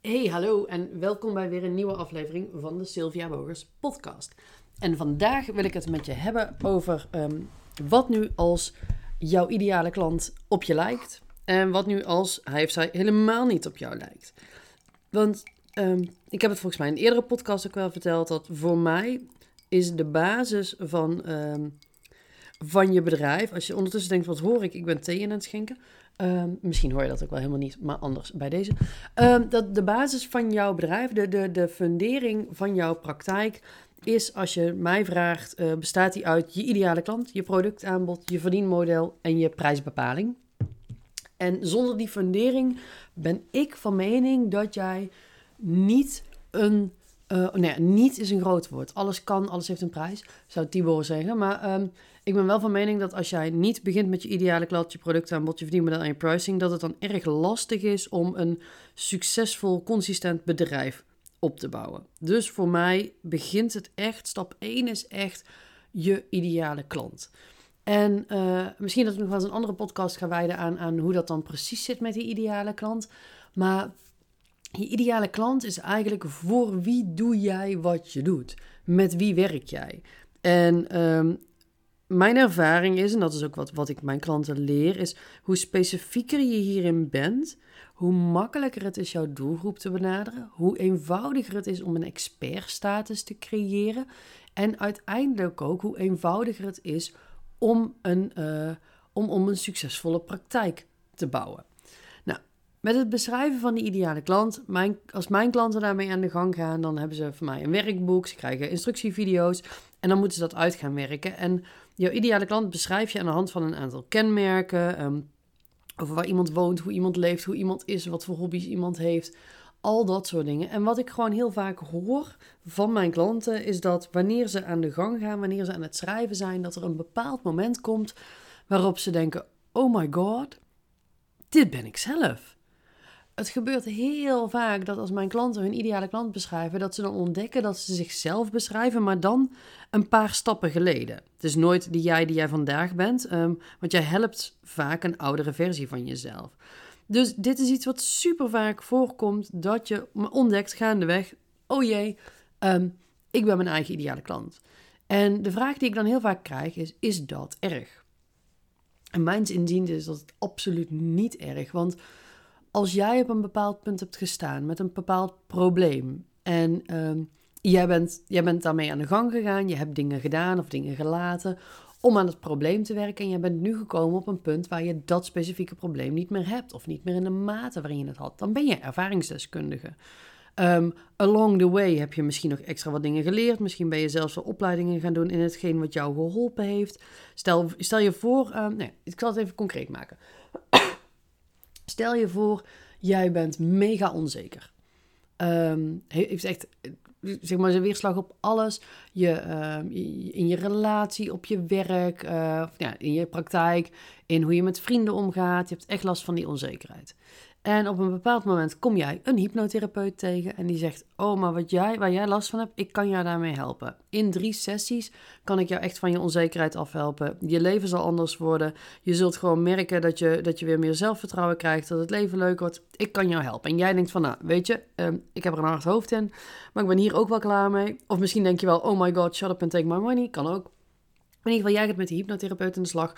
Hey, hallo en welkom bij weer een nieuwe aflevering van de Sylvia Bogers podcast. En vandaag wil ik het met je hebben over ehm, wat nu als jouw ideale klant op je lijkt en wat nu als hij of zij helemaal niet op jou lijkt. Want ehm, ik heb het volgens mij in een eerdere podcast ook wel verteld dat voor mij is de basis van, ehm, van je bedrijf, als je ondertussen denkt wat hoor ik, ik ben thee in het schenken, Ehm, misschien hoor je dat ook wel helemaal niet, maar anders bij deze. Um, dat de basis van jouw bedrijf, de, de, de fundering van jouw praktijk, is als je mij vraagt, uh, bestaat die uit je ideale klant, je productaanbod, je verdienmodel en je prijsbepaling. En zonder die fundering ben ik van mening dat jij niet een. Uh, nee, niet is een groot woord. Alles kan, alles heeft een prijs, zou Tibor zeggen. Maar um, ik ben wel van mening dat als jij niet begint met je ideale klant, je productaanbod, je verdienmodel en je pricing, dat het dan erg lastig is om een succesvol, consistent bedrijf op te bouwen. Dus voor mij begint het echt, stap 1 is echt je ideale klant. En uh, misschien dat ik nog wel eens een andere podcast ga wijden aan, aan hoe dat dan precies zit met die ideale klant. Maar je ideale klant is eigenlijk voor wie doe jij wat je doet? Met wie werk jij? En um, mijn ervaring is, en dat is ook wat, wat ik mijn klanten leer, is hoe specifieker je hierin bent, hoe makkelijker het is jouw doelgroep te benaderen, hoe eenvoudiger het is om een expertstatus te creëren en uiteindelijk ook hoe eenvoudiger het is om een, uh, om, om een succesvolle praktijk te bouwen. Met het beschrijven van die ideale klant, mijn, als mijn klanten daarmee aan de gang gaan, dan hebben ze van mij een werkboek, ze krijgen instructievideo's en dan moeten ze dat uit gaan werken. En Jouw ideale klant beschrijf je aan de hand van een aantal kenmerken. Um, over waar iemand woont, hoe iemand leeft, hoe iemand is, wat voor hobby's iemand heeft. Al dat soort dingen. En wat ik gewoon heel vaak hoor van mijn klanten is dat wanneer ze aan de gang gaan, wanneer ze aan het schrijven zijn, dat er een bepaald moment komt waarop ze denken: Oh my god, dit ben ik zelf het gebeurt heel vaak dat als mijn klanten hun ideale klant beschrijven, dat ze dan ontdekken dat ze zichzelf beschrijven, maar dan een paar stappen geleden. Het is nooit die jij die jij vandaag bent, um, want jij helpt vaak een oudere versie van jezelf. Dus dit is iets wat super vaak voorkomt, dat je ontdekt gaandeweg, oh jee, um, ik ben mijn eigen ideale klant. En de vraag die ik dan heel vaak krijg is, is dat erg? En mijns inziens is dat absoluut niet erg, want als jij op een bepaald punt hebt gestaan met een bepaald probleem en um, jij, bent, jij bent daarmee aan de gang gegaan, je hebt dingen gedaan of dingen gelaten om aan het probleem te werken en je bent nu gekomen op een punt waar je dat specifieke probleem niet meer hebt of niet meer in de mate waarin je het had, dan ben je ervaringsdeskundige. Um, along the way heb je misschien nog extra wat dingen geleerd. Misschien ben je zelfs wel opleidingen gaan doen in hetgeen wat jou geholpen heeft. Stel, stel je voor, um, nee, ik zal het even concreet maken. Stel je voor, jij bent mega onzeker. Um, heeft echt zeg maar zijn weerslag op alles. Je, uh, in je relatie, op je werk, uh, ja, in je praktijk, in hoe je met vrienden omgaat. Je hebt echt last van die onzekerheid. En op een bepaald moment kom jij een hypnotherapeut tegen en die zegt: Oh, maar wat jij, waar jij last van hebt, ik kan jou daarmee helpen. In drie sessies kan ik jou echt van je onzekerheid afhelpen. Je leven zal anders worden. Je zult gewoon merken dat je, dat je weer meer zelfvertrouwen krijgt, dat het leven leuk wordt. Ik kan jou helpen. En jij denkt van: Nou, weet je, um, ik heb er een hard hoofd in, maar ik ben hier ook wel klaar mee. Of misschien denk je wel: Oh my god, shut up and take my money. Kan ook. In ieder geval, jij gaat met die hypnotherapeut in de slag.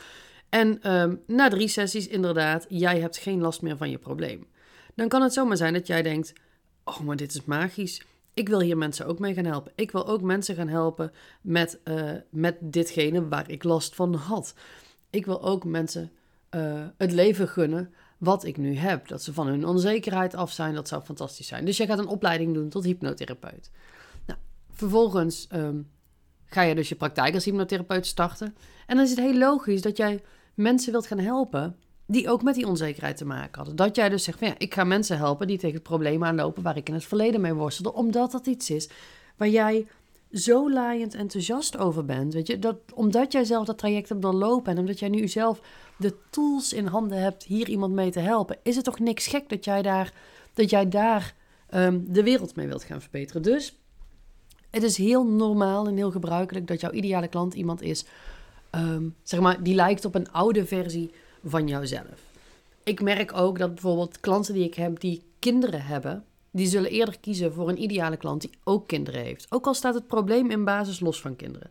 En um, na drie sessies, inderdaad, jij hebt geen last meer van je probleem. Dan kan het zomaar zijn dat jij denkt: Oh, maar dit is magisch. Ik wil hier mensen ook mee gaan helpen. Ik wil ook mensen gaan helpen met, uh, met ditgene waar ik last van had. Ik wil ook mensen uh, het leven gunnen wat ik nu heb. Dat ze van hun onzekerheid af zijn, dat zou fantastisch zijn. Dus jij gaat een opleiding doen tot hypnotherapeut. Nou, vervolgens um, ga je dus je praktijk als hypnotherapeut starten. En dan is het heel logisch dat jij mensen wilt gaan helpen die ook met die onzekerheid te maken hadden. Dat jij dus zegt van ja, ik ga mensen helpen die tegen problemen aanlopen waar ik in het verleden mee worstelde, omdat dat iets is waar jij zo laaiend enthousiast over bent. Weet je, dat, omdat jij zelf dat traject hebt doorlopen en omdat jij nu zelf de tools in handen hebt hier iemand mee te helpen, is het toch niks gek dat jij daar, dat jij daar um, de wereld mee wilt gaan verbeteren. Dus het is heel normaal en heel gebruikelijk dat jouw ideale klant iemand is um, zeg maar, die lijkt op een oude versie van jouzelf. Ik merk ook dat bijvoorbeeld klanten die ik heb die kinderen hebben, die zullen eerder kiezen voor een ideale klant die ook kinderen heeft. Ook al staat het probleem in basis los van kinderen.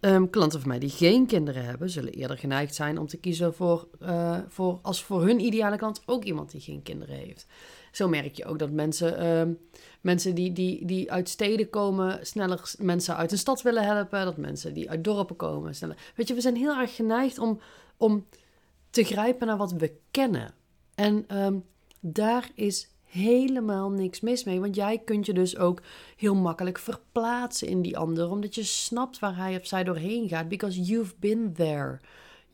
Um, klanten van mij die geen kinderen hebben, zullen eerder geneigd zijn om te kiezen voor, uh, voor als voor hun ideale klant ook iemand die geen kinderen heeft. Zo merk je ook dat mensen, um, mensen die, die, die uit steden komen, sneller mensen uit een stad willen helpen. Dat mensen die uit dorpen komen, sneller. Weet je, we zijn heel erg geneigd om, om te grijpen naar wat we kennen. En um, daar is helemaal niks mis mee. Want jij kunt je dus ook heel makkelijk verplaatsen in die ander. Omdat je snapt waar hij of zij doorheen gaat. Because you've been there.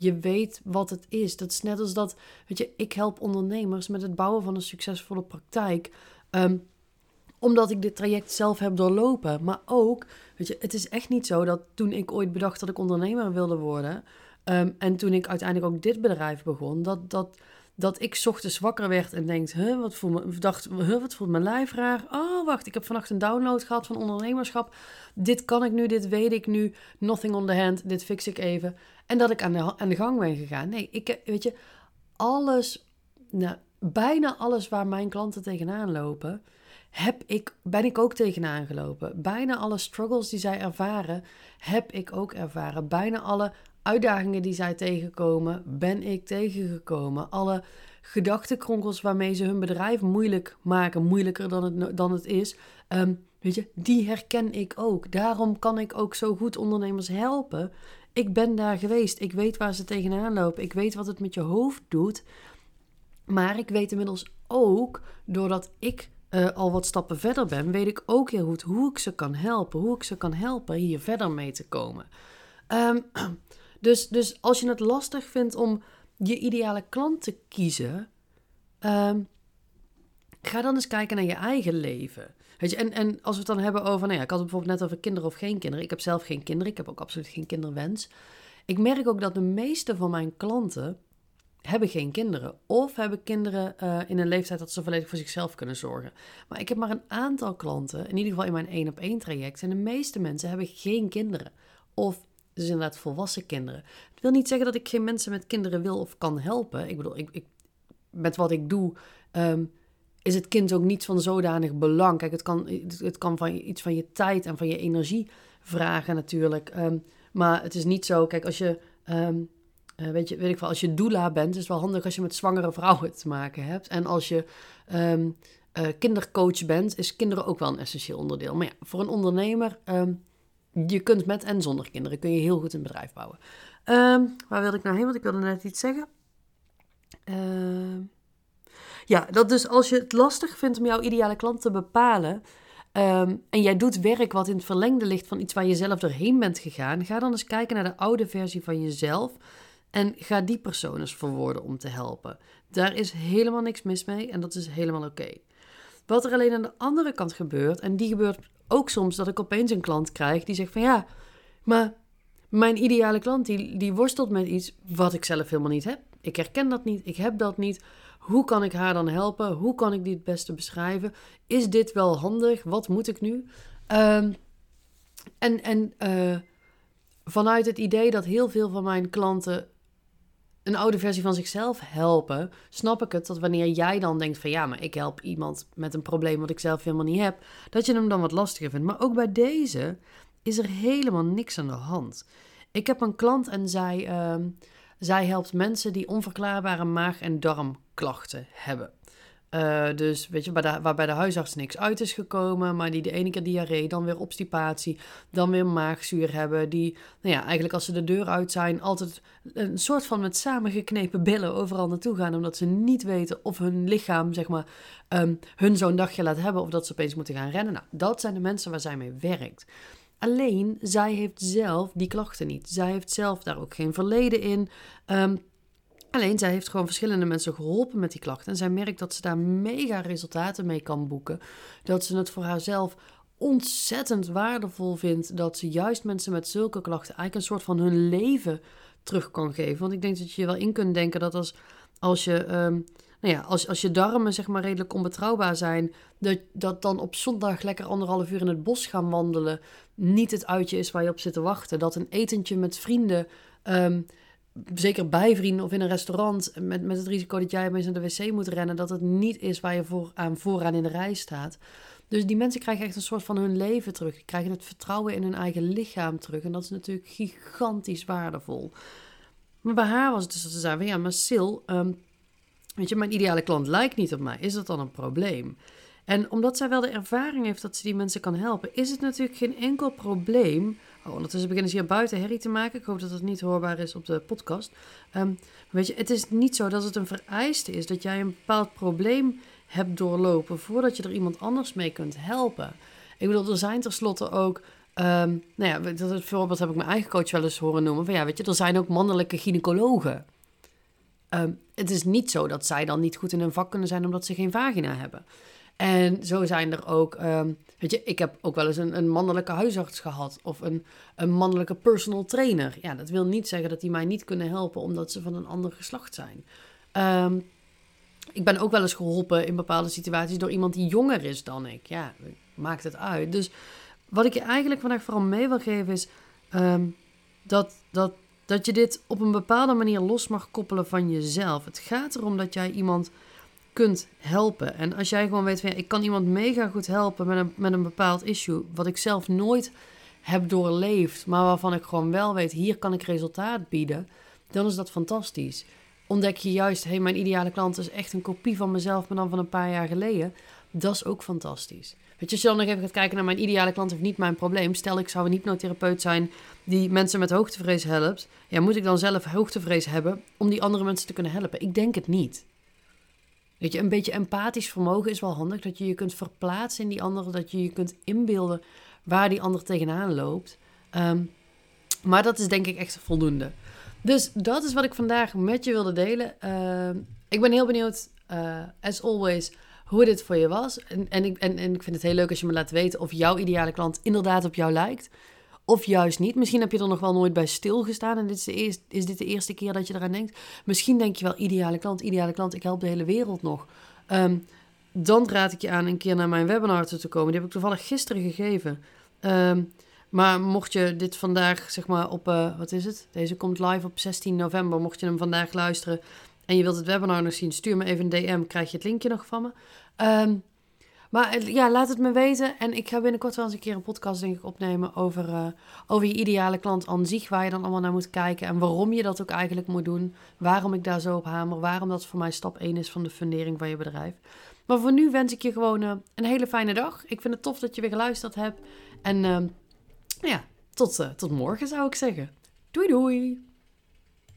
Je weet wat het is. Dat is net als dat, weet je, ik help ondernemers met het bouwen van een succesvolle praktijk. Um, omdat ik dit traject zelf heb doorlopen. Maar ook, weet je, het is echt niet zo dat toen ik ooit bedacht dat ik ondernemer wilde worden. Um, en toen ik uiteindelijk ook dit bedrijf begon, dat, dat, dat ik ochtends wakker werd en denkt, huh, wat voelt me, dacht, huh, wat voelt mijn lijf raar? Oh, wacht, ik heb vannacht een download gehad van ondernemerschap. Dit kan ik nu, dit weet ik nu. Nothing on the hand, dit fix ik even. En dat ik aan de, aan de gang ben gegaan. Nee, ik, weet je, alles, nou, bijna alles waar mijn klanten tegenaan lopen, heb ik, ben ik ook tegenaan gelopen. Bijna alle struggles die zij ervaren, heb ik ook ervaren. Bijna alle uitdagingen die zij tegenkomen, ben ik tegengekomen. Alle gedachtenkronkels waarmee ze hun bedrijf moeilijk maken, moeilijker dan het, dan het is, um, weet je, die herken ik ook. Daarom kan ik ook zo goed ondernemers helpen. Ik ben daar geweest, ik weet waar ze tegenaan lopen, ik weet wat het met je hoofd doet. Maar ik weet inmiddels ook, doordat ik uh, al wat stappen verder ben, weet ik ook heel goed hoe ik ze kan helpen. Hoe ik ze kan helpen hier verder mee te komen. Um, dus, dus als je het lastig vindt om je ideale klant te kiezen, um, ga dan eens kijken naar je eigen leven. Weet je, en, en als we het dan hebben over, nou ja, ik had het bijvoorbeeld net over kinderen of geen kinderen. Ik heb zelf geen kinderen, ik heb ook absoluut geen kinderwens. Ik merk ook dat de meeste van mijn klanten hebben geen kinderen. Of hebben kinderen uh, in een leeftijd dat ze volledig voor zichzelf kunnen zorgen. Maar ik heb maar een aantal klanten, in ieder geval in mijn één op één traject. En de meeste mensen hebben geen kinderen. Of dus inderdaad volwassen kinderen. Dat wil niet zeggen dat ik geen mensen met kinderen wil of kan helpen. Ik bedoel, ik, ik met wat ik doe, um, is het kind ook niet van zodanig belang. Kijk, het kan, het kan van iets van je tijd en van je energie vragen natuurlijk. Um, maar het is niet zo, kijk, als je... Um, uh, weet, je, weet ik wel, als je doula bent, is het wel handig als je met zwangere vrouwen te maken hebt. En als je um, uh, kindercoach bent, is kinderen ook wel een essentieel onderdeel. Maar ja, voor een ondernemer je kunt met en zonder kinderen kun je heel goed een bedrijf bouwen. Waar wilde ik nou heen? Want ik wilde net iets zeggen. Ja, dat dus als je het lastig vindt om jouw ideale klant te bepalen. Um, en jij doet werk wat in het verlengde ligt van iets waar je zelf doorheen bent gegaan. Ga dan eens kijken naar de oude versie van jezelf. En ga die persoon eens verwoorden om te helpen. Daar is helemaal niks mis mee en dat is helemaal oké. Wat er alleen aan de andere kant gebeurt, en die gebeurt ook soms dat ik opeens een klant krijg die zegt van ja, maar mijn ideale klant die, die worstelt met iets wat ik zelf helemaal niet heb. Ik herken dat niet, ik heb dat niet. Hoe kan ik haar dan helpen? Hoe kan ik die het beste beschrijven? Is dit wel handig? Wat moet ik nu? Um, en en uh, vanuit het idee dat heel veel van mijn klanten een oude versie van zichzelf helpen, snap ik het dat wanneer jij dan denkt van ja, maar ik help iemand met een probleem wat ik zelf helemaal niet heb, dat je hem dan wat lastiger vindt. Maar ook bij deze is er helemaal niks aan de hand. Ik heb een klant en zij, uh, zij helpt mensen die onverklaarbare maag- en darmklachten hebben. Uh, dus weet je, bij de, huisarts niks uit is gekomen, maar die de ene keer diarree, dan weer obstipatie, dan weer maagzuur hebben. Die, nou ja, eigenlijk als ze de deur uit zijn, altijd een soort van met samengeknepen billen overal naartoe gaan, omdat ze niet weten of hun lichaam, zeg maar, um, hun zo'n dagje laat hebben of dat ze opeens moeten gaan rennen. Nou, dat zijn de mensen waar zij mee werkt. Alleen, zij heeft zelf die klachten niet. Zij heeft zelf daar ook geen verleden in. Um, Alleen zij heeft gewoon verschillende mensen geholpen met die klachten. En zij merkt dat ze daar mega resultaten mee kan boeken. Dat ze het voor haarzelf ontzettend waardevol vindt dat ze juist mensen met zulke klachten eigenlijk een soort van hun leven terug kan geven. Want ik denk dat je je wel in kunt denken dat als, als je. Um, nou ja, als, als je darmen zeg maar redelijk onbetrouwbaar zijn, dat, dat dan op zondag lekker anderhalf uur in het bos gaan wandelen niet het uitje is waar je op zit te wachten. Dat een etentje met vrienden um, zeker bij vrienden of in een restaurant, met, met het risico dat jij eens naar de wc moet rennen, dat het niet is waar je voor, aan, vooraan in de rij staat. Dus die mensen krijgen echt een soort van hun leven terug. Die krijgen het vertrouwen in hun eigen lichaam terug. En dat is natuurlijk gigantisch waardevol. Maar bij haar was het dus dat ze zei van ja, maar Sil, um, weet je, mijn ideale klant lijkt niet op mij. Is dat dan een probleem? En omdat zij wel de ervaring heeft dat ze die mensen kan helpen, is het natuurlijk geen enkel probleem. Oh, ondertussen beginnen ze hier buiten herrie te maken. Ik hoop dat het niet hoorbaar is op de podcast. Um, weet je, het is niet zo dat het een vereiste is dat jij een bepaald probleem hebt doorlopen voordat je er iemand anders mee kunt helpen. Ik bedoel, er zijn tenslotte ook. Um, nou ja, dat voorbeeld heb ik mijn eigen coach wel eens horen noemen. Van ja, weet je, er zijn ook mannelijke gynaecologen. Um, het is niet zo dat zij dan niet goed in hun vak kunnen zijn omdat ze geen vagina hebben. En zo zijn er ook, um, weet je, ik heb ook wel eens een, een mannelijke huisarts gehad of een, een mannelijke personal trainer. Ja, dat wil niet zeggen dat die mij niet kunnen helpen omdat ze van een ander geslacht zijn. Ik ben ook wel eens geholpen in bepaalde situaties door iemand die jonger is dan ik. Ja, maakt het uit. Dus wat ik je eigenlijk vandaag vooral mee wil geven is um, dat, dat, dat je dit op een bepaalde manier los mag koppelen van jezelf. Het gaat erom dat jij iemand kunt helpen. En als jij gewoon weet van ik kan iemand mega goed helpen met een, met een bepaald issue, wat ik zelf nooit heb doorleefd, maar waarvan ik gewoon wel weet, hier kan ik resultaat bieden, dan is dat fantastisch ontdek je juist, hey, mijn ideale klant is echt een kopie van mezelf, maar dan van een paar jaar geleden. Dat is ook fantastisch. Weet je, als je dan nog even gaat kijken naar mijn ideale klant, heeft niet mijn probleem. Stel, ik zou een hypnotherapeut zijn die mensen met hoogtevrees helpt. Ja, moet ik dan zelf hoogtevrees hebben om die andere mensen te kunnen helpen? Ik denk het niet. Weet je, een beetje empathisch vermogen is wel handig. Dat je je kunt verplaatsen in die andere. Dat je je kunt inbeelden waar die ander tegenaan loopt. Um, maar dat is denk ik echt voldoende. Dus dat is wat ik vandaag met je wilde delen. Uh, ik ben heel benieuwd, uh, as always, hoe dit voor je was. En, en, ik, en, en ik vind het heel leuk als je me laat weten of jouw ideale klant inderdaad op jou lijkt. Of juist niet. Misschien heb je er nog wel nooit bij stilgestaan. En dit is, de eerste, is dit de eerste keer dat je eraan denkt. Misschien denk je wel, ideale klant, ideale klant, ik help de hele wereld nog. Um, dan raad ik je aan een keer naar mijn webinar te komen. Die heb ik toevallig gisteren gegeven. Um, maar mocht je dit vandaag, zeg maar, op, uh, wat is het? Deze komt live op 16 november. Mocht je hem vandaag luisteren en je wilt het webinar nog zien, stuur me even een DM. Krijg je het linkje nog van me. Um, maar eh, ja, laat het me weten. En ik ga binnenkort wel eens een keer een podcast denk ik, opnemen over, uh, over je ideale klant aan zich. Waar je dan allemaal naar moet kijken. En waarom je dat ook eigenlijk moet doen. Waarom ik daar zo op hamer. Waarom dat voor mij stap 1 is van de fundering van je bedrijf. Maar voor nu wens ik je gewoon uh, een hele fijne dag. Ik vind het tof dat je weer geluisterd hebt. En ja, tot, uh, tot morgen zou ik zeggen. Doei doei!